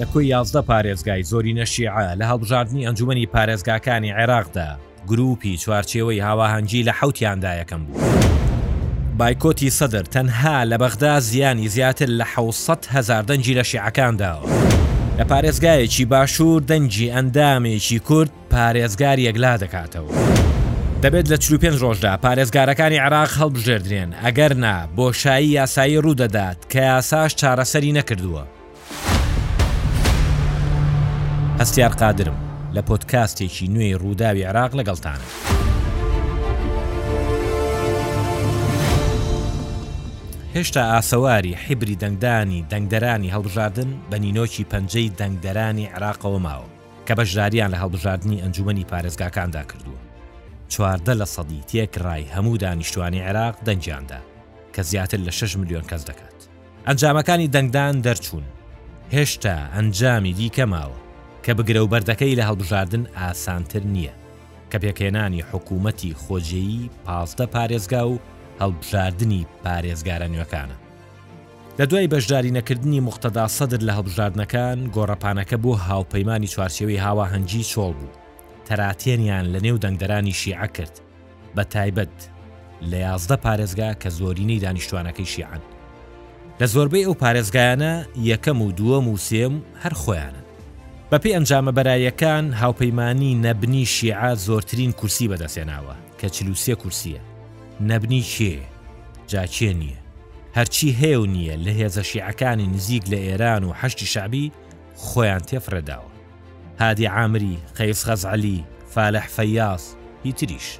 لە کۆی یازدە پارێزگای زۆرینە شیعە لە هەڵبژاردنی ئەنجومەنی پارێزگاکانی عێراقدا، گرووپی چوارچێوەی هاواهەنگی لە حەوتیاندا یەکەم بوو. بایکۆتی سەدر تەنها لە بەغدا زیانی زیاتر لە حەوت سەد هەزار دەنگی لە شیعەکان داوە. لە پارێزگایەکی باشوور دەنگی ئەندامێکی کورد پارێزگار یەکلا دەکاتەوە. دەبێت لە چل و پێنج ڕۆژدا پارێزگارەکانی عێراق هەڵبژێردرێن، ئەگەرنا بۆشایی یاسایی ڕوودەدات کە یاساش چارەسەری نەکردووە. هەستیار قادرم لە پۆدکاستێکی نوێی ڕووداوی عێراق لەگەڵتانم. هێشتا ئاسەواری حیبری دەنگدانی دەنگدەرانی هەڵبژاردن بە نینۆکی پەنجەی دەنگدەرانی عێراقەوە ماوە کە بەشداریان لە هەڵبژاردننی ئەنجومی پارێزگاکاندا کردووە. چواردە لە سەدی تێکڕای هەموو دانیشتوانی عێراق دەنگیاندا کە زیاتر لە 6 ملیۆن کەس دەکات. ئەنجامەکانی دەنگدان دەرچوون، هێشتا ئەنجامی دیکە ماوە، کە بگرە و بەردەکەی لە هەڵبژاردن ئاسانتر نییە، کە پێکهێنانی حکوومەتی خۆجێیی پازدە پارێزگا و هەڵبژاردنی پارێزگارە نوێکانە. لە دوای بەشداری نەکردنی موقتەدا سەدر لە هەڵبژاردنەکان، گۆڕەپانەکە بۆ هاوپەیمانی چوارچێوەی هاواهەنگی چۆڵ بوو، تەراتێنیان لەنێو دەنگدەرانی شیعە کرد، بە تایبەت لە یازدە پارێزگا کە زۆرینەی دانیشتوانەکەی شیعەن. لە زۆربەی ئەو پارێزگایانە یەکەم و دووەم و سێم هەر خۆیانن. بەپێی ئەنجامە بەراییەکان، هاوپەیمانیی نەبنی شیعە زۆرترین کورسی بەدەستهێناوە کە چل و سێ کورسییە. نەبنی کێیە؟ جا کێ نییە؟ هەرچی هەیە و نییە لە هێزە شیعەکانی نزیک لە ئێران و حەشدی شەعبی خۆیان تێفڕێداوە. هادی عامری، قەیس غەزعەلی، فالح فەیاز ی تریش.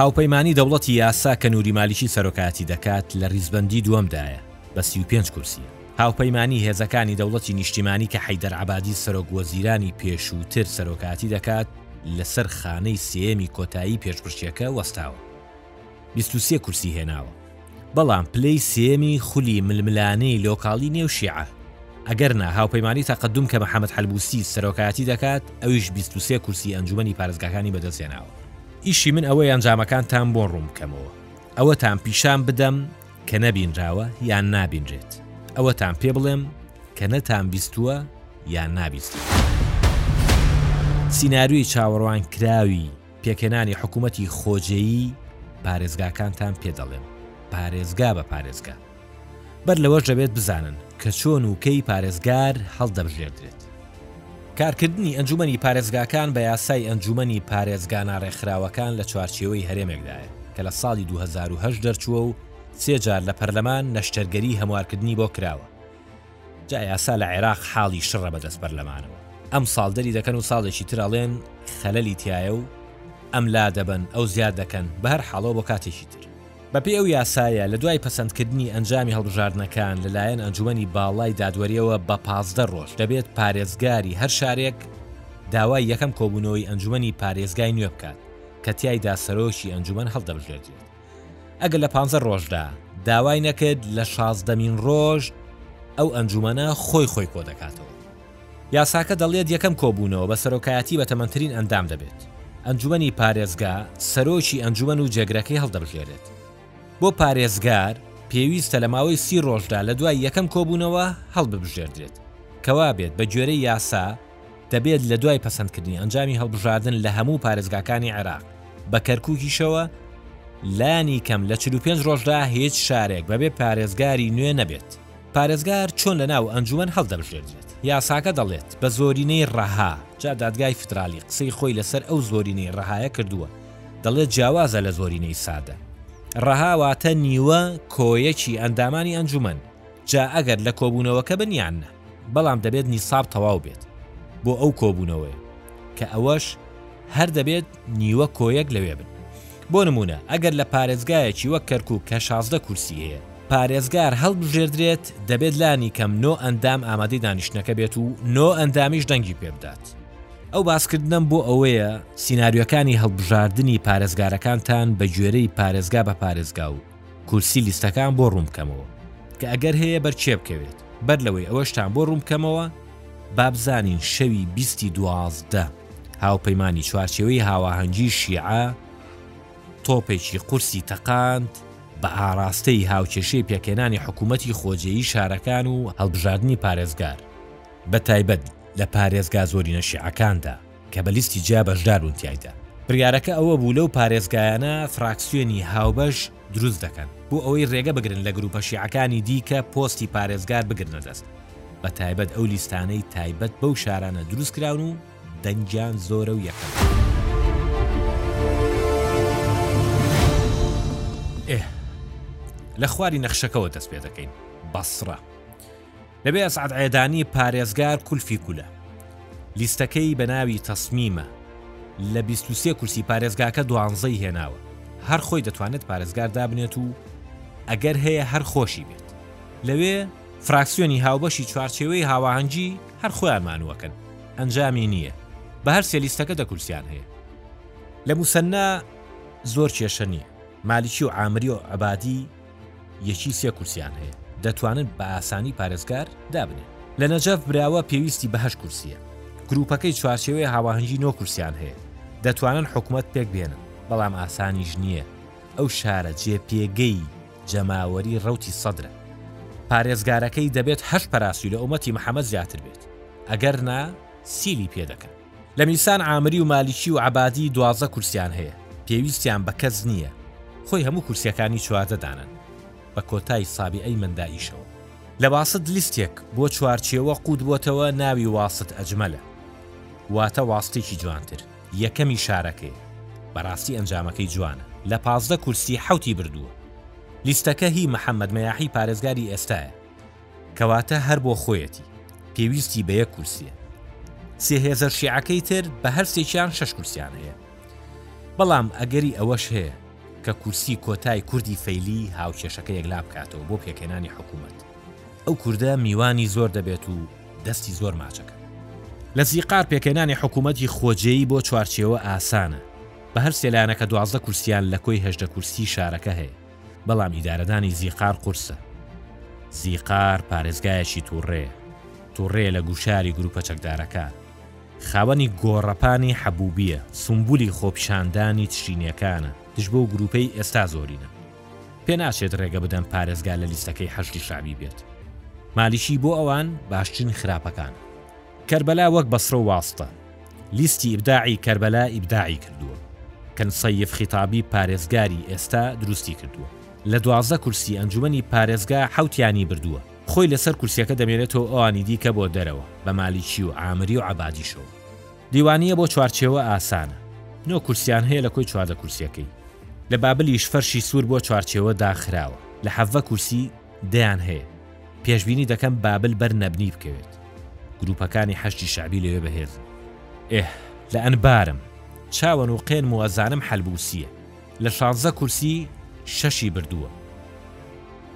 هاوپەیمانی دەوڵەتی یاسا کە نوری مالیکی سەرۆکایەتی دەکات لە ریزبەندی دووەمدایە بە سی و پێنج کورسی. هاوپەیمانی هێزەکانی دەوڵەتی نیشتیمانی کە حەیدەر عەبادی سەرۆک وەزیرانی پێشووتر سەرۆکایەتی دەکات لەسەر خانەی سێیەمی کۆتایی پێشبرکێکە وەستاوە. بیست و سێ کورسی هێناوە، بەڵام پلەی سێیەمی خولی ململانێی لۆکاڵی نێو شیعە، ئەگەرنا هاوپەیمانی تەقەدوم کە محەمەد حەلبووسی سەرۆکایەتی دەکات، ئەویش بیست و سێ کورسی ئەنجوومەنی پارێزگاکانی بەدەستهێناوە. ئیشی من ئەوەیە ئەنجامەکانتان بۆ ڕوون بکەمەوە، ئەوەتان پیشان بدەم کە نەبینراوە یان نابینرێت، ئەوەتان پێ بڵێم کە نەتانبیستووە یان نابیسترێت. سیناریۆی چاوەڕوانکراوی. پێکهێنانی حکوومەتی خۆجێیی پارێزگاکانتان پێ دەڵێم، پارێزگا بە پارێزگا. بەر لەوەش دەبێت بزانن کە چۆن و کەی پارێزگار هەڵدەبژێردرێت. کارکردنی ئەنجوومەنی پارێزگاکان بە یاسای ئەنجوومەنی پارێزگا ناڕێکخراوەکان لە چوارچێوەی هەرێمێکدایە کە لە ساڵی دوو هەزار و هەشت دەرچووە و سێ جار لە پەرلەمان نەشتەرگەری هەموارکردنی بۆ کراوە. جا یاسا لە عێراق حاڵی شڕە بەدەست پەرلەمانەوە ئەم ساڵ دەری دەکەن و ساڵێکی تر ئەڵێن خەلەلی تایە و ئەم لا دەبەن ئەو زیاد دەکەن بە هەر حاڵەوە بۆ کاتێکی تر بەپێی ئەو یاسایە لە دوای پەسەندکردنی ئەنجامی هەڵبژاردنەکان لەلایەن ئەنجومەنی باڵای دادوەریەوە بە پازدە ڕۆژ دەبێت پارێزگاری هەر شارێک داوای یەکەم کۆبوونەوەی ئەنجومەنی پارێزگای نوێ بکات کە تیایدا سەرۆکی ئەنجومەن هەڵدەبژێردرێت. ئەگەر لە پانزە ڕۆژدا داوای نەکرد لە شازدەمین ڕۆژ ئەو ئەنجومەنە خۆی خۆی کۆ دەکاتەوە یاساکە دەڵێت یەکەم کۆبوونەوە بە سەرۆکایەتی بە تەمەندترین ئەندام دەبێت ئەنجومنی پارێزگا سەرۆکی ئەنجومەن و جێگرەکەی هەڵدەبژێرێت بۆ پارێزگار پێویستە لە ماوەی سی ڕۆژدا لە دوای یەکەم کۆبوونەوە هەڵببژێردرێت کەوا بێت بە گوێرەی یاسا دەبێت لە دوای پەسەندکردنی ئەنجامی هەڵبژاردن لە هەموو پارێزگاکانی عێراق بە کەرکووکیشەوە لانی کەم لە 45 ڕۆژدا هیچ شارێک بەبێ پارێزگاری نوێ نەبێت پارێزگار چۆن لە ناو ئەنجومەن هەڵدەبژێردرێت یاساکە دەڵێت بە زۆرینەی ڕەها جا دادگای فدرالی قسەی خۆی لەسەر ئەو زۆرینەی ڕەهایە کردووە دەڵێت جیاوازە لە زۆرینەی سادە ڕەها واتە نیوە کۆیەکی ئەندامانی ئەنجومەن جا ئەگەر لە کۆبوونەوەکە بن یان نە بەڵام دەبێت نیساب تەواو بێت بۆ ئەو کۆبوونەوەیە کە ئەوەش هەر دەبێت نیوە کۆیەک لەوێ بن بۆ نمونە ئەگەر لە پارێزگایەکی وەک کەرکک کە شازدە کورسی هەیە پارێزگار هەڵبژێردرێت دەبێت لانی کەم نۆ ئەندام ئامادەی دانیشتنەکە بێت و نۆ ئەندامیش دەنگی پێ بدات ئەو باسکردنەم بۆ ئەوەیە سیناریۆکانی هەڵبژاردنی پارێزگارەکانتان بە گوێرەی پارێزگا بە پارێزگا و کورسی لیستەکان بۆ ڕوون بکەمەوە کە ئەگەر هەیە بەر چێ بکەوێت بەر لەوەی ئەوەشتان بۆ ڕوون بکەمەوە بابزانین شەوی بیستی دوازدە هاوپەیمانی چوارچێوەی هاواهەنگی شیعە تۆپێکی قورسی تەقاند بە ئاراستەی هاوکێشەی پێکێنانی حکوومەتی خۆجێی شارەکان و هەڵبژاردننی پارێزگار بە تایبەت لە پارێزگا زۆرینە شیعەکاندا کە بە لیستی جیا بەشدار بوون تیایدا. بڕیارەکە ئەوە بوو لەو پارێزگایانە فراکسیۆنی هاوبەش دروست دەکەن بۆ ئەوەی رێگە بگرن لە گروپە شیعەکانی دیکە پۆستی پارێزگار بگرنە دەست بە تایبەت ئەو لیستانەی تایبەت بەو شارانە دروست کراون و دەنگیان زۆرە و یەکەمن. ئێ لە خواری نەخشەکەوە دەست پێ دەکەین، بەسڕە. نەبێ ئەسعەد عێدانی پارێزگار کولفی کولە لیستەکەی بە ناوی تەسمیمە لە 23 کورسی پارێزگاکە دوانزەی هێناوە هەر خۆی دەتوانێت پارێزگار دابنێت و ئەگەر هەیە هەر خۆشی بێت لەوێ فراکسیۆنی هاوبەشی چوارچێوەی هاواهەنگی هەر خۆیان مانووەکەن ئەنجامی نییە بە هەر سێ لیستەکە دەکورسیان هەیە لە موسەننا زۆر کێشە نییە مالیکی و ئامری و عبادی یەکی سێ کورسیان هەیە دەتوانن بە ئاسانی پارێزگار دابنێن لە نەجەف براوە پێویستی بەهشت کورسیە گروپەکەی چوارچێوەی هاواهنگی نۆ کورسیان هەیە دەتوانن حکومەت پێک بێنن بەڵام ئاسانیش نییە ئەو شارە جێ پێگەی جەماوەری ڕوتی سەدرە پارێزگارەکەی دەبێت هەشت پەراسوی لە ئومەتی محەمەد زیاتر بێت ئەگەر نا سیلی پێ دەکەن. لە میسان عامری و مالیکی و عەبادی دوازدە کورسیان هەیە، پێویستیان بە کەس نییە، خۆی هەموو کورسیەکانی چواردە دانەن، بە کۆتای سابیعەی مەندائیشەوە. لە واست لیستێک بۆ چوارچێوە قووت بۆتەوە ناوی واست ئەجمەلە واتە واستێکی جوانتر، یەکەمی شارەکەیە، بەڕاستی ئەنجامەکەی جوانە، لە پازدە کورسی حەوتی بردووە. لیستەکە هی محەمەد مەیاحی پارێزگاری ئێستایە. کەواتە هەر بۆ خۆیەتی پێویستی بە یەک کورسیە سێ هێزە شیعەکەی تر بە هەر سێکیان شەش کورسیان هەیە بەڵام ئەگەری ئەوەش هەیە کە کورسی کۆتای کوردی فەیلی هاوکێشەکە یەکلا بکاتەوە بۆ پێکهێنانی حکوومەت ئەو کووردە میوانی زۆر دەبێت و دەستی زۆر ماچەکە لە زیقار پێکهێنانی حکوومەتی خۆجێی بۆ چوارچێوە ئاسانە بە هەر سێلایەنەکە دوازدە کورسیان لە کۆی هەژدە کورسی شارەکە هەیە بەڵام ئیدارەدانی زیقار قورسە. زیقار پارێزگایەکی تووڕەیە. تووڕەیە لە گوشاری گرووپە چەکدارەکان. خاوەنی گۆڕەپانی حەبووبییە، سومبولی خۆپیشاندانی تشرینییەکانە، دژ بەو گرووپەی ئێستا زۆرینە. پێ ناچێت رێگە بدەن پارێزگا لە لیستەکەی حەشدی شەعبی بێت. مالیکی بۆ ئەوان باشترین خراپەکانە. کەربەلا وەک بەسرە و واسطە. لیستی ئیبداعی کەربەلا ئیبداعی کردووە. کنسەیف خیتابی پارێزگاری ئێستا دروستی کردووە. لە دوازدە کورسی ئەنجومەنی پارێزگا حەوتیانی بردووە. خۆی لەسەر کورسیەکە دەمێنێتەوە ئەوانی دیکە بۆ دەرەوە بە مالیکی و عامری و عەبادیشەوە. دیوانیە بۆ چوارچێوە ئاسانە. نۆ کورسیان هەیە لە کۆی چواردە کورسیەکەی. لە بابلیش فەرشی سوور بۆ چوارچێوە داخراوە. لە حەڤە کورسی دەیان هەیە. پێشبینی دەکەم بابل بەر نەبنی بکەوێت گروپەکانی حەشتی شعبی لەوێ بەهێزن ئه لە ئەنبارم چاوەن و قێن موەزانم حەلبوسیە لە شانزە کورسی شەشی بردووە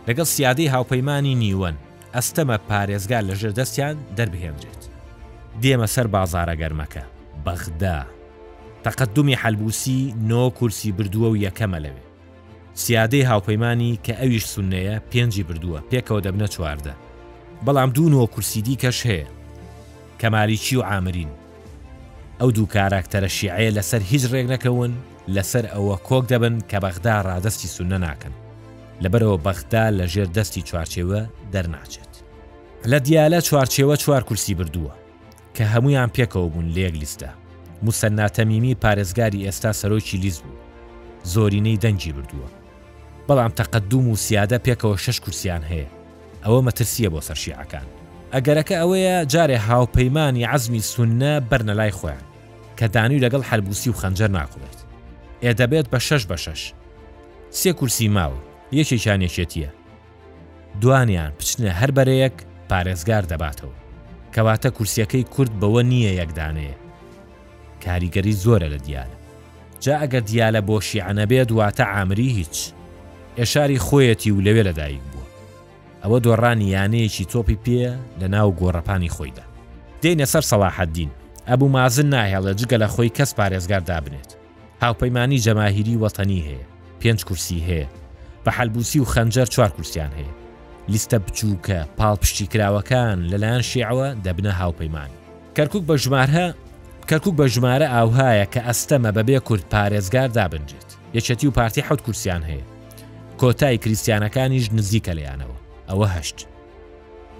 لەگەڵ سیادی هاوپەیمانی نیوەن ئەستەمە پارێزگار لە ژێر دەستیان دەربهێنرێت دێمە سەر بازارە گەرمەکە بەغدا تەقدمی حەلبوسی نۆ کورسی بردووە و یەکەمە لەوێ سیادەی هاوپەیمانی کە ئەویش سوننەیە پێنجی بردووە، پێکەوە دەبنە چواردە. بەڵام دوو نۆ کورسی دیکەش هەیە، کەمالیچی و عامرین. ئەو دوو کاراکتەرە شیعەیە لەسەر هیچ رێک نەکەون، لەسەر ئەوە کۆک دەبن کە بەغدا رادەستی سوننە ناکەن. لەبەرئەوە بەغدا لە ژێر دەستی چوارچێوە دەرناچێت. لە دیالە چوارچێوە چوار کورسی بردووە. کە هەموویان پێکەوە بوون لە یەک لیستدا، موسەننا تەمیمی پارێزگاری ئێستا سەرۆکی لیست بوو زۆرینەی دەنگی بردووە، بەڵام تەقەدووم و سیادە پێکەوە شەش کورسییان هەیە، ئەوە مەترسییە بۆ سەر شیعەکان. ئەگەرەکە ئەوەیە جارێ هاوپەیمانی عەزمی سوننە بەرنە لای خۆیان، کە دانوی لەگەڵ حەلبوسی و خەنجەر ناکوڵێت. ئێ دەبێت بە شەش بە شەش. سێ کورسی ماوە، یەکێکیان یەکێتییە. دوانیان بچنە هەر بەرەیەک پارێزگار دەباتەوە کەواتە کورسیەکەی کورد بەوە نییە یەک دانەیە کاریگەری زۆرە لە دیالە جا ئەگەر دیالە بۆ شیعە نەبێت واتە عامری هیچ ئێشاری خۆیەتی و لەوێ لەدایک بووە ئەوە دۆڕانی یانەیەکی تۆپی پێ لە ناو گۆڕەپانی خۆیدا دێینە سەر سەڵاحەدین ئەبوو مازن ناهێڵێت جگە لە خۆی کەس پارێزگار دابنێت. هاوپەیمانی جەماهیری وەتەنی هەیە پێنج کورسی هەیە بە حەلبوسی و خەنجەر چوار کورسیان هەیە لیستە بچووکە پاڵپشتی کراوەکان لەلایەن شێعەوە دەبنە هاوپەیمان کەرکک بە ژمارهە کەرکک بە ژمارە ئاوهایە کە ئەستەمە بەبێ کورد پارێزگار دابنرێت یەکەتی و پارتی حوت کورسیان هەیە کۆتای کریسیانەکانیش نزیکە لەیانەوە ئەوە هەشت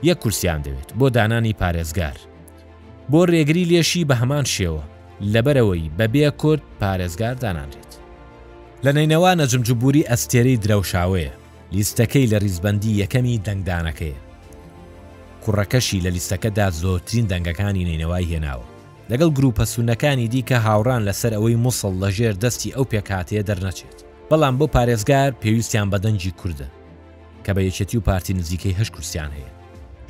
یەک کورسیان دەوێت بۆ دانانی پارێزگار بۆ رێگری لێشی بە هەمان شێوە لەبەرەوەی بە بێ کورد پارێزگار دانانرێت. لە نەینەوا نەجم جبوری ئەستێرەی درەوشاوەیە، لیستەکەی لە ریزبەندی یەکەمی دەنگدانەکەیە. کوڕەکەشی لە لیستەکەدا زۆرترین دەنگەکانی نەینەوای هێناوە. لەگەڵ گروپە سونەکانی دیکە هاوڕان لەسەر ئەوەی موسڵ لەژێر دەستی ئەو پێکهاتەیە دەرنەچێت، بەڵام بۆ پارێزگار پێویستیان بە دەنگی کوردە. کە بە یەکێتی و پارتی نزیکەی هەشت کورسیان هەیە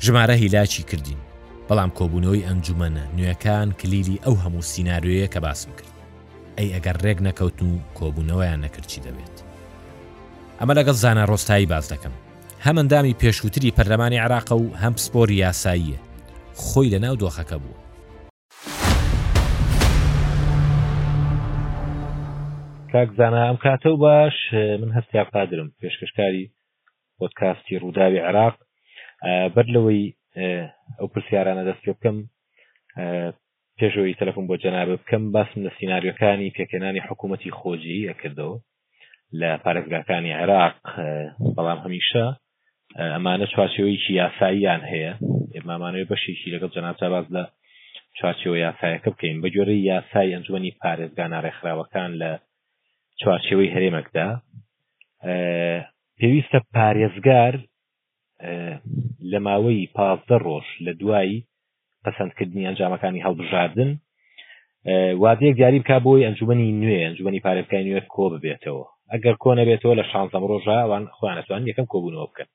ژمارە هیلاکی کردین بەڵام کۆبوونەوەی ئەنجومەنە نوێکان کلیلی ئەو هەموو سینناریۆیە کە باسم کرد ئەی ئەگەر ڕێک نەکەوتن و کۆبوونەوەیان نەکردچی دەبێت ئەمە لەگەڵ زانا ڕۆستایی باز دەکەم هەمەندامی پێشووتری پەرلەمانی عراقە و هەم پسپۆری یاساییە خۆی لە ناو دۆخەکە بووە کاک زانا ئەم کاتە و باش من هەستیا قادرم پێشکەشکاری پۆتکاستی ڕووداوی عێراق بەر لەوەی ئەو پرسیارانە دەست پێ بکەم پێشەوەی تەلەفۆن بۆ جەنابە بکەم باسم لە سینناریەکانی پێکەنانی حکوومەتتی خۆجیی ئەکردەوە لە پارێزگاکانی عێراق بەڵام هەمیشە ئەمانە چوارچێوەیەکی یاساییان هەیە ئێمامانەوەی بەشێکی لەگەڵ جەنابجا باز لە چوارچێوە یاسایەکە بکەین بە گوێرەی یاسای ئەنجومی پارێزگا ناڕێکخراوەکان لە چوارچێوەی هەرێمەکدا پێویستە پارێزگار لە ماوەی پازدە ڕۆژ لە دوایی پەسەندکردنی ئەنجامەکانی هەڵبژاردن وادەیەک دیاری بک بۆی ئەنجومی نوێ ئەنجومی پارێزگای نوێ کۆ ببێتەوە ئەگەر کۆ نەبێتەوە لە شانزەم ڕۆژە ئەوان خۆیانەتوان یەکەم کۆبوونەوە بکەن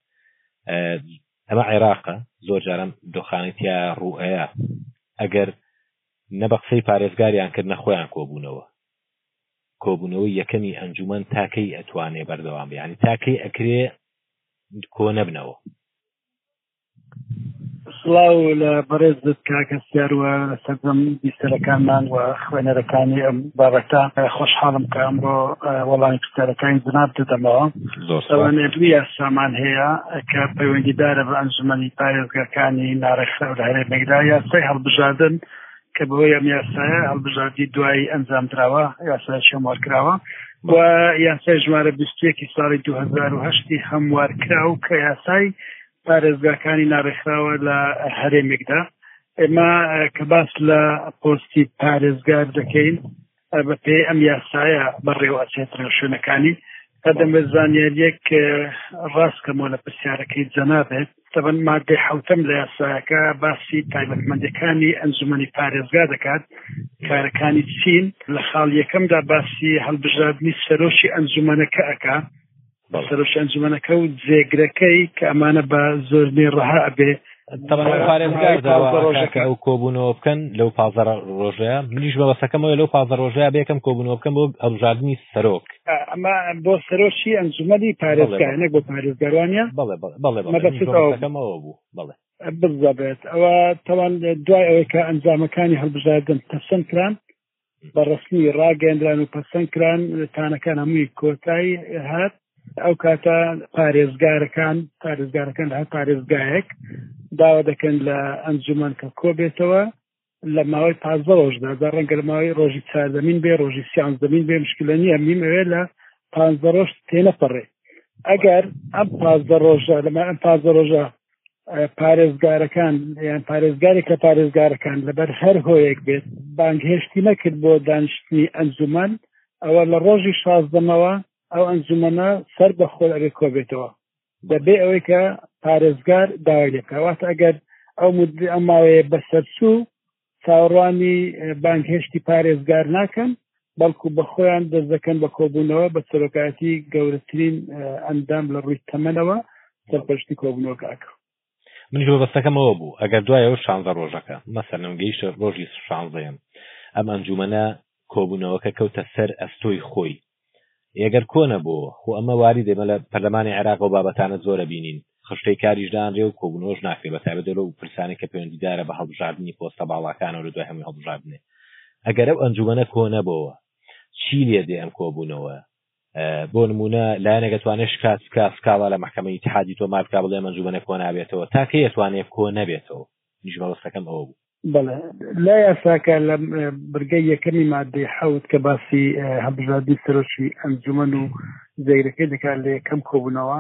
ئەمە عێراقە زۆر جارم دۆخانی تیا ڕوئەیە ئەگەر نە بە قسەی پارێزگاریان کرد نە خۆیان کۆبوونەوە کۆبوونەوەی یەکەمی ئەنجومەن تاکەی ئەتوانێ بەردەوام بیانی تاکەی ئەکرێ کۆ نەبنەوە سڵاو لە بەڕێز دەست کاکە سیاروە سەردەم بیستەرەکانمان و خوێنەرەکانی ئەم بابەتە خۆشحاڵم کە ئەمڕۆ وەڵامی پرسیارەکانی جناب دەدەمەوە ئەوانێ دوو یاسامان هەیە کە پەیوەندیدارە بە ئەنجومەنی پارێزگاکانی ناڕێکخراو لە هەرێمێکدا یاسای هەڵبژاردن کە بەهۆی ئەم یاسایە هەڵبژاردی دوایی ئەنجامدراوە یاسای شەموار کراوە و یاسای ژمارە بیستێکی ساڵی 2010 هەموار کرا و کە یاسای پارێزگاکانی ناڕێکخراوە لە هەرێمێکدا ئێمە کە باس لە پۆستی پارێزگار دەکەین بەپێی ئەم یاسایە بەڕێوە ئەچێتەوە شوێنەکانی هەدەمە زانیاریەک ڕاستکەمەوە لە پرسیارەکەی جەنابێت تەبەن مادەی حوتم لە یاساەکە باسی تایبەتمەندەکانی ئەنجومی پارێزگا دەکات کارەکانی چین لە خاڵ یەکەمدا باسی هەڵبژاردننی سەرۆکی ئەنجومەنەکە ئەکا سەرۆکی ئەنجومەنەکە و جێگرەکەی کە ئەمانە بە زۆرنی ڕەها ئەبێ پارێزگارۆژەکە ئەو کۆبوونەوە بکەن لەو پازە ڕۆژەیە منیش بە بەسەکەمەوە لەو پازە ڕۆژەیە بێکم کۆبوونەوە بکەم بۆ ئەڵژاردننی سەرۆک ئەمە بۆ سەرۆکی ئەنجومەنی پارێزگارێک بۆ پارێزگەروانە بڵێ بڵێ بەڵێەکەمەوە بوو بڵێ بزەبێت ئەوە تەوان دوای ئەوەی کە ئەنجامەکانی هەڵبژاردن تەسم کران بە ڕسمی ڕاگەندران و پەسەند کران تانەکان هەمووی کۆتایی هات ئەو کاتە پارێزگارەکان پارێزگارەکان لە هەر پارێزگایەک داوا دەکەن لە ئەنجومان کە کۆبێتەوە لە ماوەی پازدە ڕۆژدا دا ڕەنگە لە ماوەی ڕۆژی چاردەمین بێ ڕۆژی سیانزدەمین بێ مشکلە نیە میم ئەوێ لە پازدە ڕۆژ تێنەپەڕێ ئەگەر ئەم پازدە ڕۆژە لەمە ئەم پازدە ڕۆژە پارێزگارەکان یان پارێزگارێک لە پارێزگارەکان لەبەر هەر هۆیەک بێت بانگهێشتی نەکرد بۆ دانیشتنی ئەنجومان ئەوە لە ڕۆژی شازدەمەوە ئەو ئەنجومەنە سەر بە خۆل ئەوێ کۆبێتەوە دەبێ ئەوەی کە پارێزگار داوای لێکەواتە ئەگەر ئەو ئەماوەیە بەسەرچوو چاوەڕوانی بانگهێشتی پارێزگار ناکەن بەڵکو بە خۆیان دەست دەکەن بە کۆبوونەوە بە سەرۆکایەتی گەورەترین ئەندام لە ڕووی تەمەنەوە سەرپەرشتی کۆبوونەوەکە ئەکە منیش بەبەستەکەمەوە بوو ئەگەر دوایەوە شانزە ڕۆژەکە مەسەرم گەیشت ڕۆژی شانزەیەم ئەم ئەنجومەنە کۆبوونەوەکە کەوتە سەر ئەستۆی خۆی ی گەر کۆ نەبۆ خۆ ئەمە واریدە ئێمە لە پەرلەمانی عێراق ئەو بابەتانە زۆر ئەبینین خشتەی کاریش دانرێ و کۆبونەوەش ناکرێ بە تایبەت دەرۆ و پرسانی کە پەیوەندیدارە بە هەڵبژاردنی پۆستە باڵاکانەوە لە دوای هەمووی هەڵبژاردنێ ئەگەر ئەو ئەنجومەنە کۆ نەبۆوە چی لێ دێ ئەم کۆبوونەوە بۆ نمونە لایەنەگە توانێت شکات بکە سکاڵا لە محکمە اتحادی تۆمار بکە بڵێ ئەنجومەنە کۆ نابێتەوە تاکە یەتوانێت کۆ نەبێتەوە نیژمەڵستەکەم ئەوە بوو بەڵێ لە یاساکە لە برگەی یەکەمی مادەی حەوت کە باسی هەبژادی سەرۆکی ئەنجومەن و زەیرەکەی دەکات لە یەکەم کۆبوونەوە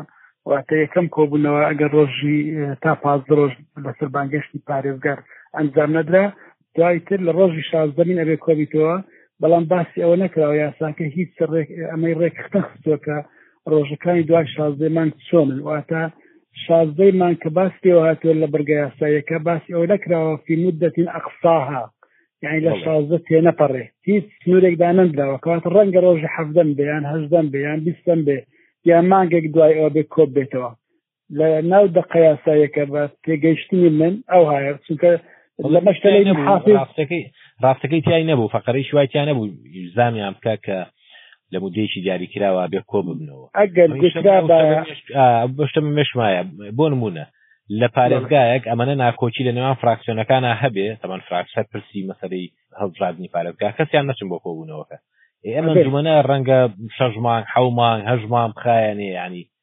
واتە یەکەم کۆبوونەوە ئەگەر ڕۆژی تا پاز ڕۆژ لەسەر بانگەشتی پارێزگار ئەنجام نەدرا دوایتر لە ڕۆژی شازدەمین ئەبێ کۆبیتەوە بەڵام باسی ئەوە نەکراوە یاساکە هیچ ڕێک ئەمەی ڕێک خستۆکە ڕۆژەکانی دوای شازدەی مانگ چۆنن واتە شازدەی مانگ کە باس پێوە هاتووە لە بەرگە یاسایەکە باسی ئەوە نەکراوە فی مدەتین ئەقساها یعنی لە شازدە تێ نەپەڕێ هیچ سنوورێکدا نەندراوە کەواتە ڕەنگە ڕۆژی حەفدەم بیان هەشدەم بیان بیستم بێ یا مانگێک دوای ئەوە بێ کۆپ بێتەوە لە ناو دەقە یاسایەکە بە تێگەیشتنی من ئەو هاەر چونکە لە مەشتەکەی ڕاستەکەی تای نەبوو فەقەرەی شوای تیا نەبوو زامیان بکە کە لە مودێکی دیاری کراوە بێ کۆ ببنەوە ئەگەر بەشتە مشمایە بۆ نمونە لە پارێزگایەک ئەمەە ناکۆکی لە نێوان فراکسیۆنەکانە هەبێ تەمان فراکسەر پرسی مەسەری هەڵبژاردننی پارێزگا کەسیان نەچم بۆ کۆبوونەوەکە ئێمە دومەە ڕەنگە شەژمان حومان هەژمان بخایەنێ ینی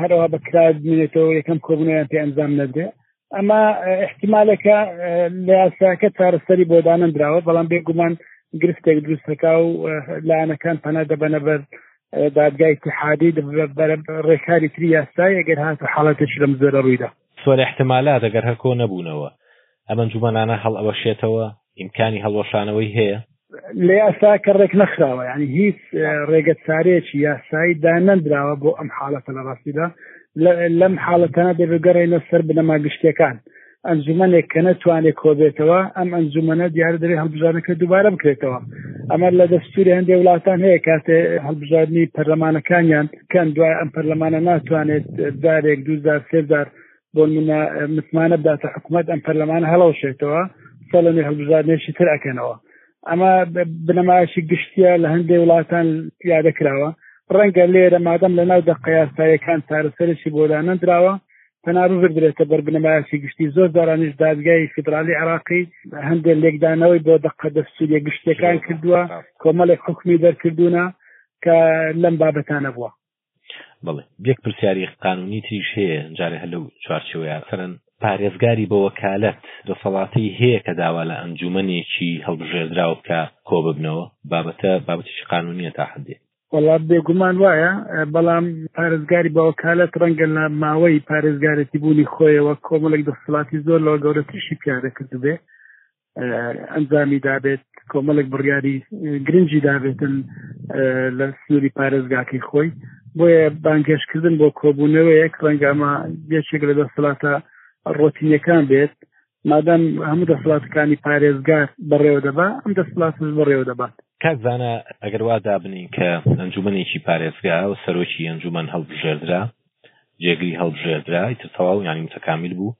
هەرەوە بە کرا بمێنێتەوە یەکەم کۆبنەوەیان پێ ئەنجام نەدرێ ئەمە احتمالەکە لە یاساکە چارەسەری بۆ دانەندراوە بەڵام بێگومان گرفتێک دروستەکە و لایەنەکان پەنا دەبەنە بەر دادگای تحادی ڕێکاری تری یاسای ئەگەر هاتە حاڵەتش لەم زۆرە ڕوویدا سوەر احتمالات ئەگەر هەر کۆ نەبوونەوە ئەم ئەنجومەنانە هەڵئەوەشێتەوە ئیمکانی هەڵوەشانەوەی هەیە لە یاسا کە ڕێک نەخراوە ینی هیچ ڕێگە چارێکی یاسایی دانەندراوە بۆ ئەم حاڵەتە لە ڕاستیدا لەم حاڵەتەنە دەبگەڕێنە سەر بنەما گشتەکان ئەنجومەنێک کە نەتوانێت کۆبێتەوە ئەم ئەنجومەنە دیار دەێت هەڵبژارنەکە دووبارە بکرێتەوە ئەمە لە دەستوری هەندێ وڵاتان هەیە کاتێ هەڵبژاردننی پەرلەمانەکانیان کەن دوای ئەم پەرلەمانە ناتوانێت دارێک دوزار سێدار بۆ منە متمانە بداتە حکوومەت ئەم پەرلەمانە هەڵەوشێتەوە سەڵمی هەڵبژاردنێکی تر ئەکەنەوە ئەمە بنەمایشی گشتە لە هەندێک وڵاتان یادە کراوە ڕەنگە لێرە مادەم لە ناو دە قیاسایەکان چارەسەرشی بۆدانە دراوە پەناببردرێتە بەر بنەمایشی گشتی زۆر دارانیش دادگای فیدراالی عراقی هەندێک لێکدانەوەی بۆ دەقە دەستوریە گشتەکان کردووە کۆمەڵێک حکمی دەرکردوونە کە لەم بابەتانە بووە بڵێ یەک پرسیاری قانونی تریش هەیە جارێ هەر لەو چوارچەوەیە سەرەن پارێزگاری بە وەکالەت دەسەڵاتی هەیە کە داوا لە ئەنجومەنێکی هەڵبژێردراو بکە کۆ ببنەوە بابەتە بابەتێکی قانونیە تا حدێ وڵات بێگومان وایە بەڵام پارێزگاری بەوەکالەت ڕەنگە لە ماوەی پارێزگارێتی بوونی خۆیەوە کۆمەڵێک دەسەڵاتی زۆر لەوە گەورەتریشی پیادە کردبێ ئەنجامی دابێت کۆمەڵێک بڕیاری گرنگی دابێتن لە سنووری پارێزگاکەی خۆی بۆیە بانگهێشتکردن بۆ کۆبوونەوەیەک ڕەنگامە یەکێک لە دەسەڵاتە ڕۆتینەکان بێت مادەم هەموو دەسەڵاتەکانی پارێزگار بەڕێوە دەبا ئەم دەسەڵات بەڕێوە دەبات کاک زانە ئەگەر وا دابنین کە ئەنجومەنێکی پارێزگا و سەرۆکی ئەنجومەن هەڵبژێردرا جێگری هەڵبژێردرا ئیتر تەواو ینی متەکامیل بوو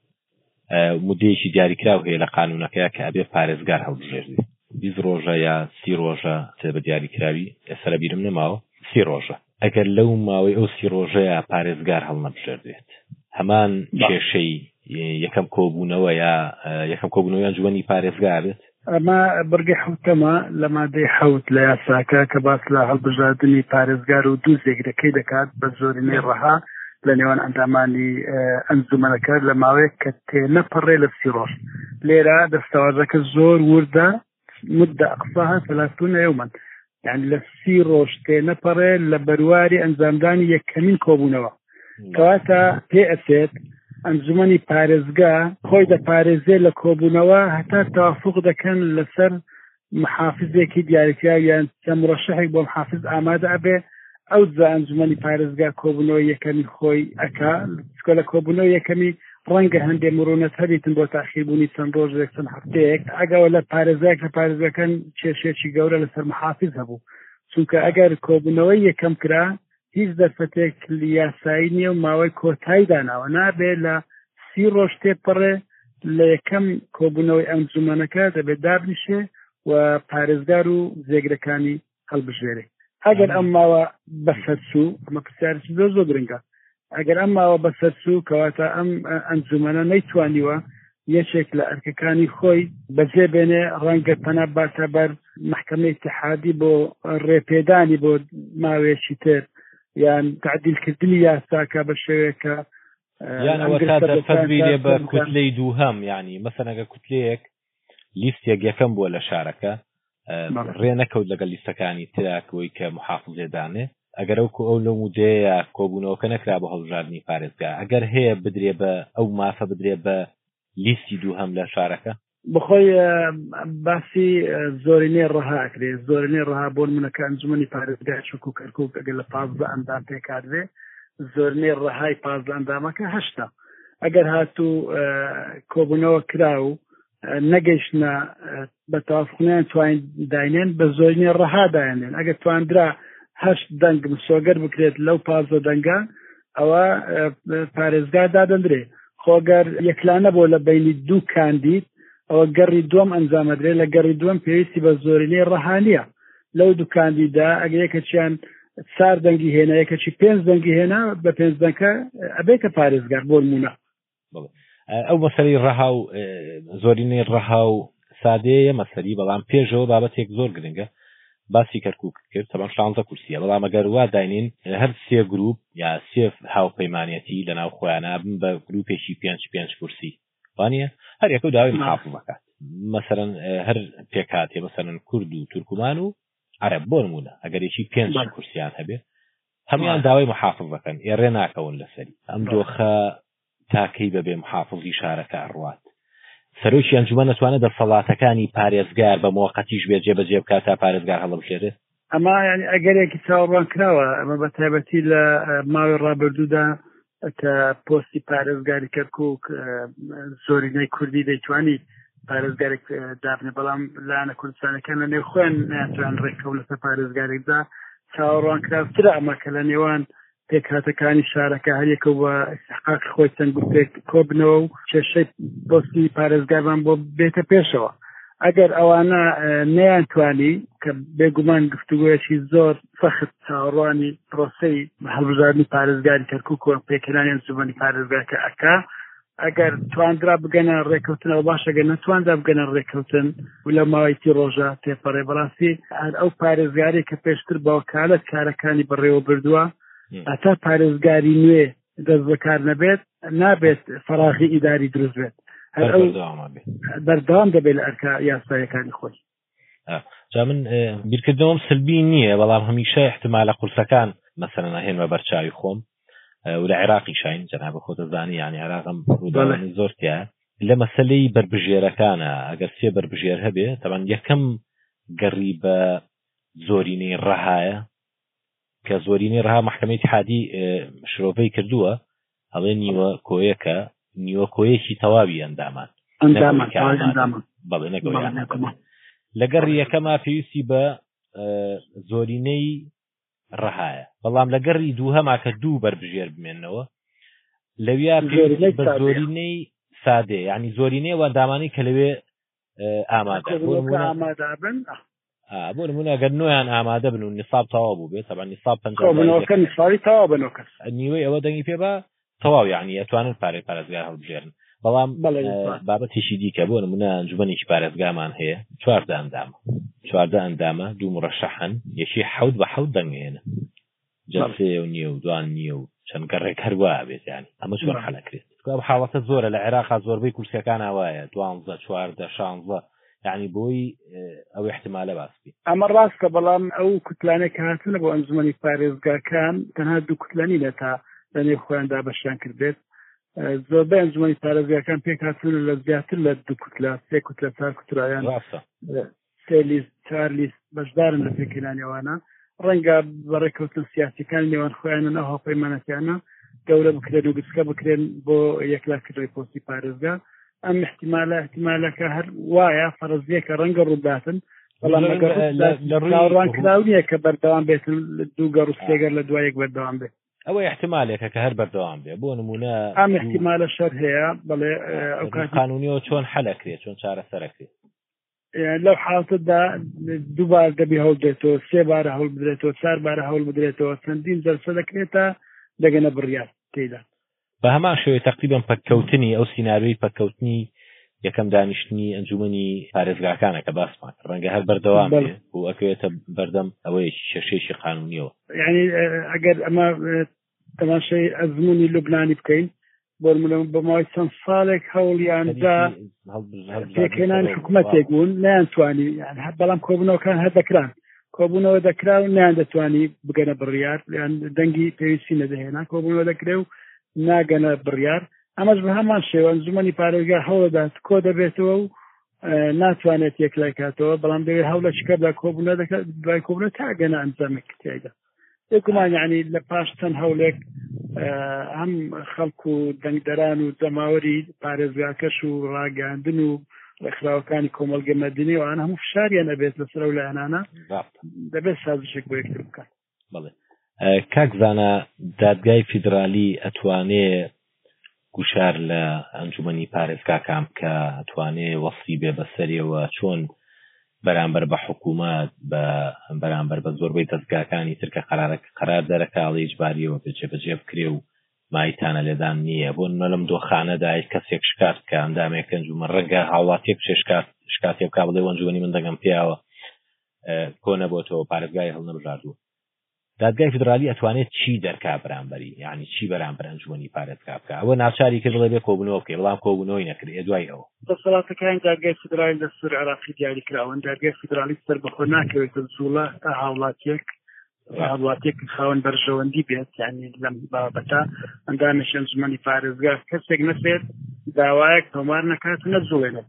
مدەیەکی دیاریکراو هەیە لە قانونەکەیا کە ئەبێ پارێزگار هەڵبژێردی بیست ڕۆژە یا سی ڕۆژە تێ بە دیاریکراوی ئێستا لە بیرم نەماوە سی ڕۆژە ئەگەر لەو ماوەی ئەو سی ڕۆژەیە پارێزگار هەڵنەبژێردێت هەمان کێشەی یەکەم کۆبوونەوە یا یەکەم کۆبوونەوەیان جوەنی پارێزگابێت ئەمە بڕگەی حوتەمە لە مادەی حەوت لە یاساکە کە باس لە هەڵبژاردنی پارێزگار و دوو زێگرەکەی دەکات بە زۆرینەی ڕەها لە نێوان ئەندامانی ئەنجومەنەکە لە ماوەیە کە تێنەپەڕێ لە سیڕۆژ لێرە دەستەوازەکە زۆر وردە مدە ئەقساها ثلاثون یومن یان لە سی ڕۆژ تێنەپەڕێ لە بەرواری ئەنجامدانی یەکەمین کۆبوونەوە کەواتە پێ ئەچێت ئەنجومی پارێزگا خۆی دەپارێزێ لە کۆبوونەوە هەتا تافق دەکەن لەسەر محافزێکی دیارکراویان چە مرەشەحێک بۆ محافز ئامادە ئەبێ ئەوجا ئەنجومەنی پارێزگا کۆبوونەوە یەکەمی خۆی ئەکا چکە لە کۆبوونەوە یەکەمی ڕەنگە هەندێ مرونەت هەبیتن بۆ تاخیربوونی چەند ڕۆژێک چەند هەفتەیەک ئەگەوە لە پارێزگاک لە پارێزگەکان کێشێکی گەورە لەسەر محافز هەبوو چونکە ئەگەر کۆبوونەوەی یەکەم کرا هیچ دەرفەتێک یاسایی نییە و ماوەی کۆتایی داناوە نابێت لە سی ڕۆژ تێپەڕێ لە یەکەم کۆبوونەوەی ئەنجومەنەکە دەبێت دابنیشێ و پارێزگار و زێگرەکانی هەڵبژێرێ ئەگەر ئەم ماوە بەسەرچوو ئەمە پرسیارێکی زۆر زۆر گرنگە ئەگەر ئەم ماوە بەسەرچوو کەواتە ئەم ئەنجومەنە نەیتوانیوە یەکێک لە ئەرکەکانی خۆی بەجێ بێنێ ڕەنگە پەنا باتە بەر محکمە اتحادی بۆ ڕێپێدانی بۆ ماوێکی تر یان تعدیلکردنی یاساکە بە شێوەیەکە یانەوە تا دەرفەت بینێ بە کوتلەی دووهەم ینی مەسەنەگە کوتلەیەک لیستێک یەکەم بووە لە شارەکە ڕێ نەکەوت لەگەڵ لیستەکانی تراکەوەی کە محافزێدانێ ئەگەر ئەو ئەو لەو مودەیە کۆبوونەوەکە نەکرا بە هەڵبژاردننی پارێزگا ئەگەر هەیە بدرێ بە ئەو مافە بدرێ بە لیستی دوو هەم لە شارەکە بخۆی باسی زۆرینێ ڕەها ئەکرێ زۆرینێ ڕەها بۆن منەکە ئەنجومی پارێزگای چک و کەرکک ئەگەر لە پازدە ئەندام پێکاتێ زۆرنێ ڕەهای پازدە ئەندامەکە هەشتا ئەگەر هاتوو کۆبوونەوە کرا و نەگەیشتە بە تاافخنیان توانین داینێن بە زۆرینە ڕەها دایێنێن ئەگەر تواندرا هەشت دەنگ مسۆگەر بکرێت لەو پازە دەنگە ئەوە پارێزگا دادەندرێ خۆگەر یەکلانە بۆ لە بینی دوو کاندید ئەوە گەڕی دوم ئەنجامەدرێت لە گەڕی دوم پێویستی بە زۆرینەی ڕەهانە لەو دوو کاندیدا ئەگە یەکەچیان چار دەنگی هێنا یەکەچی پێنج دەنگی هێنا بە پێنج دەنکە ئەبێتە پارێزگار بۆ نمونە ئەو مەسەری ڕەها و زۆرینەی ڕەها و سادەیە مەسەری بەڵام پێشەوە بابەتێک زۆر گرنگە باسی کەرکک کرد تەمان شانزە کورسیە بەڵام ئەگەر وا داینین هەر سێ گروپ یا سێف هاوپەیمانەتی لە ناو خۆیانە بن بە گروپێکی پێنج پێنج کورسی وانە هەر یەکە و داوای محافڵەکات مەسەرەن هەر پێکاتێ مەسەرەن کورد و تورکمان و عرب بۆ نمونە ئەگەرێکی پێنج کورسیان هەبێت هەمان داوای محافظ دەکەن ئێڕێ ناکەون لەسەری ئەم دۆخە تاکەی بەبێ محافظی شارەکە ئەڕات سەرۆکی ئەنجومە نەتوانە دەسەڵاتەکانی پارێزگار بە مۆقەتیش بێ جێبەجێ بکات تا پارێزگار هەڵبژێرێت ئەمە یعنی ئەگەرێکی چاوەڕوان کراوە ئەمە بە تایبەتی لە ماوەی ڕابردوودا کە پۆستی پارێزگاری کەرکک زۆرینەی کوردی دەیتوانی پارێزگارێک دابنێ بەڵام لاەنە کوردستانەکان لە نێو خۆیان ناتوان ڕێککەون لەسەر پارێزگارێکدا چاوەڕوان کراوترە ئەمە کە لە نێوان پێکهاتەکانی شارەکە هەریەکە و استحقاقی خۆی چەند گوتێک کۆبنەوە و کێشەی پۆستی پارێزگارمان بۆ بێتە پێشەوە ئەگەر ئەوانە نەیان توانی کە بێگومان گفتوگویەکی زۆر سەخت چاوەڕوانی پرۆسی هەڵبژاردننی پارێزگاری کەرکک و پێکرانی ئەنجومەنی پارێزگاکە ئەکا ئەگەر تواندرا بگەنە ڕێککەوتنەوە باش ئەگەر نەتواندا بگەنە ڕێککەوتن و لە ماوەیتی ڕۆژە تێپەڕێ بەڕاستی هەر ئەو پارێزگاری کە پێشتر بە وەکالەت کارەکانی بەڕێوە بردووە ئەتا پارێزگاری نوێ دەست بەکار نەبێت نابێت فراغی ئیداری دروست بێت بەردەوام دەبێت لە ئەرکە یاسایەکانی خۆی جا من بیرکردنەوەم سلبی نییە بەڵام هەمیشە احتمالە قورسەکان مەسەرەنە هێنمە بەرچاوی خۆم و لە عێراقی شاین جەنابە خۆ دەزانانی یان عێراقم ڕووداوانی زۆر تیا لە مەسلەی بربژێرەکانە ئەگەر سێ بربژێر هەبێ تەوان یەکەم گەڕی بە زۆرینەی ڕەهایە کە زۆرینەی ڕها محکمەی حادی شرۆڤەی کردووە ئەڵێ نیوە کۆیەکە نیوە کۆیەکی تەواوی ئەندامان ئەندامان کە ئەندامان. ئەندامان بەڵێ نەگەوەی بەڵێ، ئامادە نەگەوە. بێت. لە گەڕی بەڵێ. یەکەما پێویستی بە ئە، زۆرینەی ڕەهایە بەڵام لە گەڕی دووهەما کە دوو بەربژێر بمێنەوە لەویا زۆرینەی پێویستی بە سادەیە. زۆرینەی سادەیە یعنی زۆرینەی ئەو ئەندامانەی کە لەوێ ئامادەبن بۆ منەگەر نویان ئامادە بن و نساب تەوا بوو بێت تەبان نساب پنج نیوەی ئەوە دەنگی پێ بە تەواو یعنی ئەتوانن پارەی پارێزگار هەڵبژێرن بەڵام بابەتیشی دیکە بۆ نمونە ئەنجومەنێکی پارێزگامان هەیە چواردە ئەندام چواردە ئەندامە دوو مڕەشەحن یەکی حەوت بە حەوت دەنگێنە جا سێ و نیە و دوان نیە و چەند گەڕێک هەر وا ئەبێت یانی ئەمە چۆن حەل ئەکرێت چونکە ئەم حاڵەتە زۆرە لە عێراقا زۆربەی کورسیەکان ئاوایە دوانزە چواردە شانزە یعنی بۆی ئەو احتمالە باس بکەین ئەمە ڕاستە بەڵام ئەو کوتلانە کە هاتنە بۆ ئەنجومەنی پارێزگاکان تەنها دوو کوتلانی لە تا لەنێ خۆیان دابەشیان کردێت زۆربەی ئەنجومەنی پارێزگاکان پێک هاتن لە زیاتر لە دوو کوتلە سێ کوتلە چار کوترایان ڕاستە سێ لیست چوار لیست بەشدارن لە پێکهێنانی ئەوانە ڕەنگە بەڕێککەوتن سیاسەکان نێوان خۆیانە نە هاوپەیمانەتیانە گەورە بکرێت و گچکە بکرێن بۆ یەکلاکردۆی پۆستی پارێزگا ئەم احتیمالە احتیمالەکە هەر وایە فەرزیەکە ڕەنگە ڕووداتن بەڵام ڕوانکراونیە کە بەردەوام بێت دوو گەڕ سێگەر لە دوایەک بەردەوام بێت ئەوە احتمالێکە کە هەر بەردەوام بێ بۆ نمونە ئەم احتیمالە شەر هەیە بەڵێ ئەو قانونیەوە چۆن حەلەکرێت چۆن چارەسەرەکرێت لەو حاڵتەدا دووبار دەبی هەڵدێتەوە سێ بارە هەڵ بدرێتەوە چار بارە هەڵ بدرێتەوە چەندین جەرسە دەکرێتە دەگەنە بڕیار تێدا بە هەمان شێوەی تەقریبم پەککەوتنی ئەو سینناروی پەککەوتنی یەکەم دانیشتنی ئەنجومی پارێزگاکانە کە باسمان ڕەنگە هەر بەردەوام بۆ ئەکەوێتە بەردەم ئەوەیەکی کێشەیەکی قانونیەوە یعنی ئەگەر ئەمە تەماشای ئەزمموی لوبنانی بکەین بۆرملە بەماوەی چەند ساڵێک هەوڵیاندا پێکێنان حکوومەتێک بوون نیان توانی بەڵام کۆبنەوەکان هەر دەکران کۆبوونەوە دەکرا و نیان دەتوانی بگەنە بڕیار یان دەنگی پێویستی نەدەهێنا کۆبوونەوە دەکرێ و ناگەنە بڕیار ئەمەش بە هەمان شێوەن زمانی پارێزگا هەوڵدات کۆ دەبێتەوە و ناتوانێت یەکلای کاتەوە بەڵام دەوێت هەوڵە چکە بە کۆبوونە دەکات دوای کۆبنە تاگەنە ئەنجامێک تایدا بێگومان یعنی لە پاش چەند هەولێک ئەم خەڵک و دەنگدەران و جەماوەری پارێزگاکەش و ڕاگەاندن و ڕێکخراوەکانی کۆمەلگە مەدینی و ئەان هەموو فشاریان ئەبێت لەسەر و لایەنانە دەبێت سازشێک بۆ یەکتر بکەن بڵێ کاک زانە دادگای فیدرالی ئەتوانێ گوشار لە ئەنجومەنی پارێزگاکان بکە توانێ وەفری بێ بەسەرەوە چۆن بەرامبەر بە حکوومەت بە بەرامبەر بە زۆربەی دەستگاکانی ترکە قرارە قرار دەرەکاڵی ئیجباریەوە بێجێ بەجێ بکرێ و مایتانە لێدان نییە بۆ نمە لەم دۆخانەدا کەسێک شکات بکە ئەندامێک ئەنجومە ڕەنگە هاوڵاتیەک چێ شکات شکاتێ بک بڵێ ئەنجومی من دەگەم پیاوە کۆ نەبووەوە پارێزگای هەڵنەبژاردووە دادگای فیدرالی ئەتوانێ چی دەرکا بەرامبەری یانی چی بەرامبەر ئەنجومەنی پارێزگا بکا ئەوە ناچاری کرد بڵێ بێ کۆبونەوە بکەی بڵام کۆبونەوەی نەکرد ئێ دوای ئەوە. دەسەڵاتەکانی دادگای فیدرالی لە سور عێراقی دیاری کراون دادگای فیدرالی سەربەخۆ ناکەوێتە جوڵە تا هاوڵاتیەک هەڵاتێک خاوەن بەرژەوەندی بێت یعنی لەم بابەتە ئەندامێک ئەنجومەنی پارێزگا کەسێک نەسێت داوایەک تۆمار نەکات نەزوڵێنێت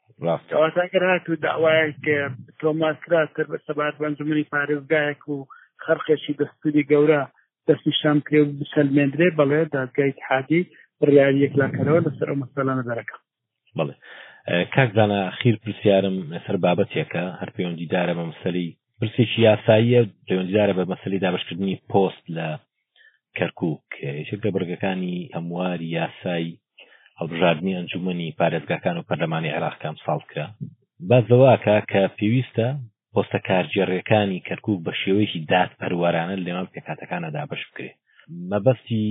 ڕاستە. کەواتە ئەگەر هاتوو داوایەک تۆمارکراتر بە سەبارەت بە ئەنجومەنی پارێزگایەک و خەرقێکی دەستوری گەورە دەستنیشان بکرێ و بسەلمێندرێ بەڵێ دادگای اتحادی بڕیاری یەکلاکەرەوە لەسەر ئەو مەسەلانە دەرەکە بڵێ کاک زانە خیر پرسیارم لەسەر بابەتێکە هەر پەیوەندیدارە بە مسەلی پرسێکی یاساییە پەیوەندیدارە بە مەسلی دابشکردنی پۆست لە کەرکووک یەکێک لە بڕگەکانی هەمواری یاسای هەڵبژاردنی ئەنجومەنی پارێزگاکان و پەرلەمانی عێراق کە ئەمساڵ کرا باس لەوەکە کە پێویستە پۆستە کارگێڕیەکانی کەرکووک بە شێوەیەکی دادپەروەرانە لەنێوان پێکاتەکانە دابش بکرێ مەبەستی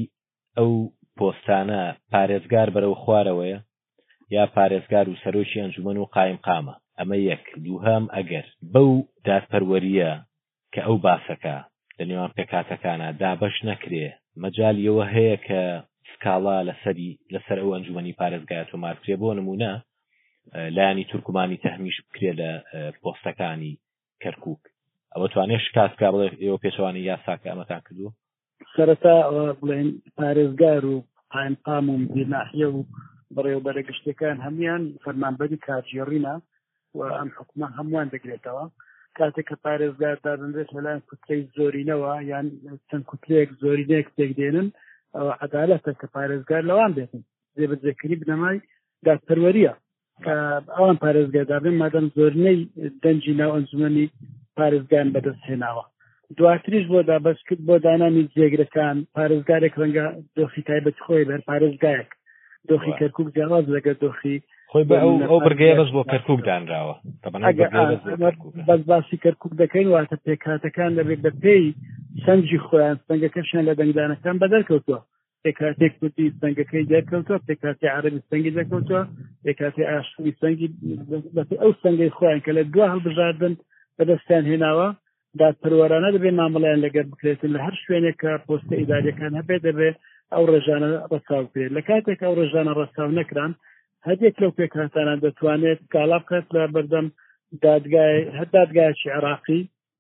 ئەو پۆستانە پارێزگار بەرەو خوارەوەیە یا پارێزگار و سەرۆکی ئەنجومەن و قایم قامە ئەمە یەک دووهام ئەگەر بەو دادپەروەریە کە ئەو باسەکە لە نێوان پێکهاتەکانا دابەش نەکرێ، مەجالی ئەوە هەیە کە سکاڵا لەسەری لەسەر ئەو ئەنجومەنی پارێزگایە تۆمار بکرێ، بۆ نموونە لایەنی تورکمانی تەهمیش بکرێ لە پۆستەکانی کەرکوک، ئەوە توانێ شکاست کا بڵێ ئێوە پێچەوانەی یاساکە ئەمەتان کردووە؟ سەرەتا ئەوە بڵێن پارێزگار و قائمقام و مدیرناحیە و بەڕێوەبەرە گشتەکان هەموان فەرمانبەری کارگێڕینە و ئەم حکومە هەمووان دەگرێتەوە کاتێک کە پارێزگار دادەنرێت لەلایەن کوترەی زۆرینەوە یان چەند کوترێک زۆرینێک تێکدێنن ئەوە عدالەتە کە پارێزگار لەوان بێتن جێبەجێکردنی بنەمای دادپەروەریە کە ئەوان پارێزگادابێن مادەم زۆرنەی دەنجی ناو ئەنجومنی پارێزگان بەدەست هێناوە دواتریش بۆ دابەست کرد بۆ دانانی جێگرەکان پارێزگارێک ڕەنگە دۆخی تایبەت خۆی بەر پارێزگایەک دۆخی کەرکک جیاواز لەگە دۆخی خۆی بە ئەو بگەیە بەس بۆ کەرکک دانراوە بەس باسی کەرکک دەکەین واتە پێکاتەکان دەبێت بە پێی سنجی خۆیان سنگەکەشیان لە دەنگدانەکان بەدەرکەوتووە پێکاتێک کوردی سنگەکەی دەرکەوتە پێکاتی عربی سنگی دەکەوتە پێکاتی ئاشوی سنگی بەتی ئەو سنگی خۆیان کە لە دوا هەڵبژاردن بەدەستیان هێناوە دادپەروەرانە دەبێ مامەڵیان لەگەر بکرێتن لە هەر شوێنێک کە پۆستە ئیداریەکان هەبێ دەبێ ئەو ڕێژانە ڕساو بکرێت لە کاتێک ئەو ڕێژانە ڕساو نەکران هەدێک لەو پێکاتانە دەتوانێت کاڵا بکات لە بەردەم دادگای هەر دادگایکی عراقی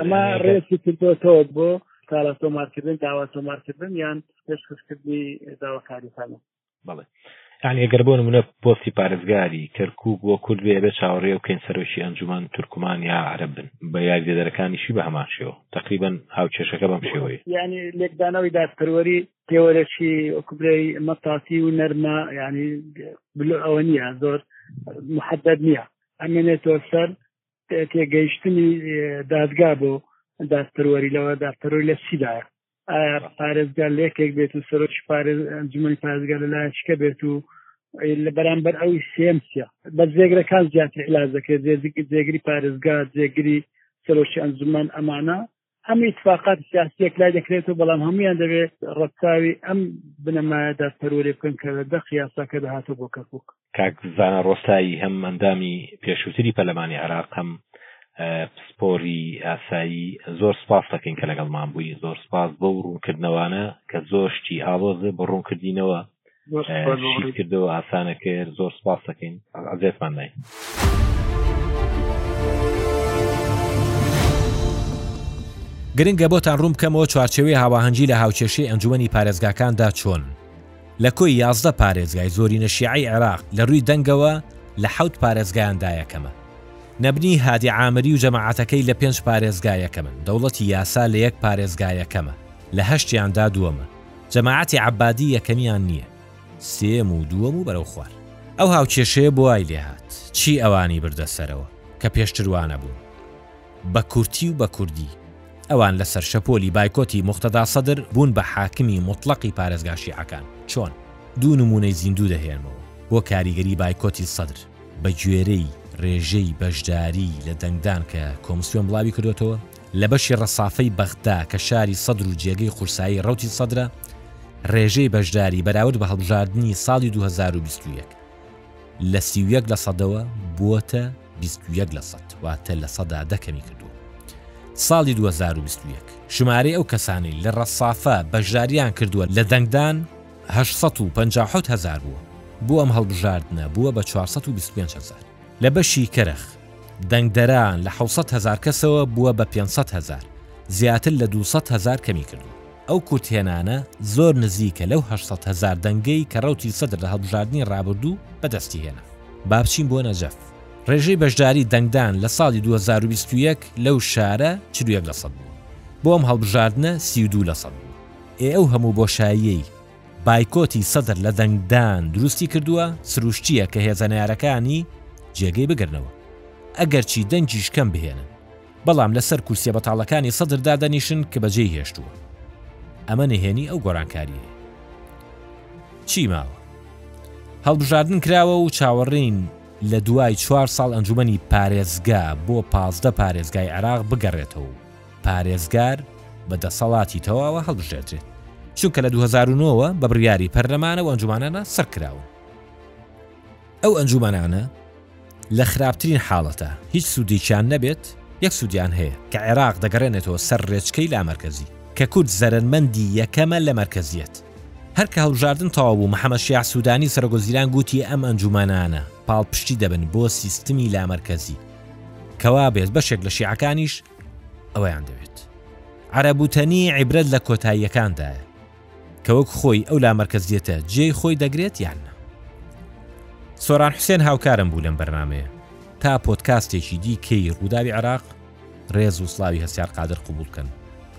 ئەمە ڕێسی کردوەوە بۆ کارە تۆمارکردن داوا تۆمارکردن یان پێشکەشکردنی داواکاریەکانە بڵێ یان ئەگەر بۆ نمونە پۆستی پارێزگاری کەرکک بۆ کورد بێ بێ چاوەڕێ و کەین سەرۆکی ئەنجومان تورکمان یا عرب بن بە یاریدەدەرەکانیشی بە هەمان شێوە تقریبان هاو کێشەکە بەم شێوەیە ینی لێکدانەوەی دادپەروەری پێوەرەشی ئۆکبرەی مەتاتی و نەرمە ینی بلو ئەوە نییە زۆر محدد نییە ئەمێنێتەوە سەر تێگەیشتنی دادگا بۆ دادپەروەری لەوە دادپەروەری لە چیدایە ئایا پارێزگا لێکێک بێت و سەرۆکی پارێز ئەنجومی پارێزگا لە لایەنشکە بێت و لە بەرامبەر ئەوی سێمسیە بە جێگرەکان زیاتر علاج دەکرێت جێگری پارێزگا جێگری سەرۆکی ئەنجومان ئەمانە هەموو ئیتفاقاتی سیاسی یەکلای دەکرێتەوە بەڵام هەمویان دەبێت ڕەچاوی ئەم بنەمایە دادپەروەری بکەن کە لە دەق یاساکە دەهاتە بۆ کەرکک کاک زانا ڕۆستایی هەم ئەندامی پێشووتری پەرلەمانی عێراق هەم پسپۆری ئاسایی زۆر سپاس دەکەین کە لەگەڵمان بووی زۆر سپاس بۆ ڕوونکردنەوانە کە زۆر شتی ئاڵۆزێ بە ڕوونکردینەوە کردەوە ئاسانەکە زۆر سپاس دەکەین عزێتمان نای گرنگە بۆتان ڕووم بکەمەوە چوارچەوەی هاواهەنگی لە هاوکێشی ئەنجومی پارێزگاکاندا چۆن لە کۆی یازدە پارێزگای زۆری نەشیعی عێراق لە ڕووی دەنگەوە لە حەوت پارێزگایاندا یەکەمە نەبنی هادی عامری و جەماعاتەکەی لە پێنج پارێزگایەکەمن دەوڵەتی یاسا لە یەک پارێزگایەکەمە لە هەشتیاندا دووەمە جەماعەتی عەبادی یەکەمیان نیە سێم و دووەم و بەرەو خوار ئەو هاوکێشەیە بۆ وای لێهات چی ئەوانی بردە سەرەوە کە پێشتر وانەبوون بە کورتی و بە کوردی ئەوان لەسەر شەپۆلی بایکۆتی موقتەدا سەدر بوون بە حاکمی موتڵەقی پارێزگا شیعەکان چۆن دوو نمونەی زیندوو دەهێنمەوە بۆ کاریگەری بایکۆتی سەدر بە گوێرەی رێژەی بەشداری لە دەنگدان کە کۆمسیۆن بڵاوی کردۆتەوە لە بەشی ڕەسافەی بەغدا کە شاری سەدر و جێگەی قورسایی ڕەوتی سەدرە، ڕێژەی بەشداری بەراورد بە هەڵبژاردنی ساڵی دوو هەزار و بیست و یەک لە سی و یەک لەسەدەوە بووەتە بیست و یەک لەسەد، واتە لە سەدا دە کەمی کردووە. ساڵی دوو هەزار و بیست و یەک ژمارەی ئەو کەسانەی لە ڕەسافە بەشدارییان کردووە لە دەنگدان هەشت سەد و پەنجا و حەوت هەزار بووە، بۆ ئەم هەڵبژاردنە بووە بە چوار سەد و بیست و پێنج هەزار. لە بەشی کەرخ، دەنگدەران لە حەوت سەد هەزار کەسەوە بووە بە پێنج سەد هەزار، زیاتر لە دوو سەد هەزار کەمی کردووە. ئەو کورتهێنانە زۆر نزیکە لەو هەشت سەد هەزار دەنگەی کە ڕەوتی سەدر لە هەڵبژاردنی ڕابردوو بەدەستی هێنا. با بچین بۆ نەجەف. ڕێژەی بەشداری دەنگدان لە ساڵی دوو هەزار و بیست و یەک لەو شارە چل و یەک لەسەد بوو، بۆ ئەم هەڵبژاردنە سی و دوو لەسەد بوو. ئێ ئەو هەموو بۆشاییەی! بایکۆتی سەدر لە دەنگدان دروستی کردووە، سروشتییە کە هێزە نەیارەکانی جێگەی بگرنەوە، ئەگەرچی دەنگیش کەم بهێنن، بەڵام لەسەر کورسییە بەتاڵەکانی سەدر دادەنیشن کە بەجێی هێشتووە. ئەمە نهێنی ئەو گۆرانکارییەیە. چی ماوە؟ هەڵبژاردن کراوە و چاوەڕێین لە دوای چوار ساڵ ئەنجوومەنی پارێزگا بۆ پازدە پارێزگای عێراق بگەڕێتەوە و، پارێزگار بە دەسەڵاتی تەواوە هەڵبژێردرێت، چونکە لە دوو هەزار و نۆ وە بە بڕیاری پەرلەمانە و ئەنجومانانە سڕکراون. ئەو ئەنجومەنانە لە خراپترین حاڵەتا هیچ سوودێکیان نەبێت، یەک سوودیان هەیە، کە عێراق دەگەڕێنێتەوە سەر رێچکەی لامەرکەزی، کە کورد زەرەرمەندی یەکەمە لە مەرکەزیەت. هەر کە هەڵبژاردن تەواو بوو، محەمەد شیاع سوودانی سەرۆکوەزیران گووتی ئەم ئەنجومەنانە پاڵپشتی دەبن بۆ سیستمی لامەرکەزی، کە وابێت بەشێک لە شیعەکانیش ئەوەیان دەوێت. عەرەبوتەنی عیبرەت لە کۆتاییەکاندایە کە وەک خۆی ئەو لامەرکەزیەتە جێی خۆی دەگرێت یان نا. سۆران حوسێن هاوکارم بوو لەم بەرنامەیە. تا پۆدکاستێکی دی کەی ڕووداوی عێراق ڕێز و سڵاوی هەستیار قادر قبوڵ بکەن.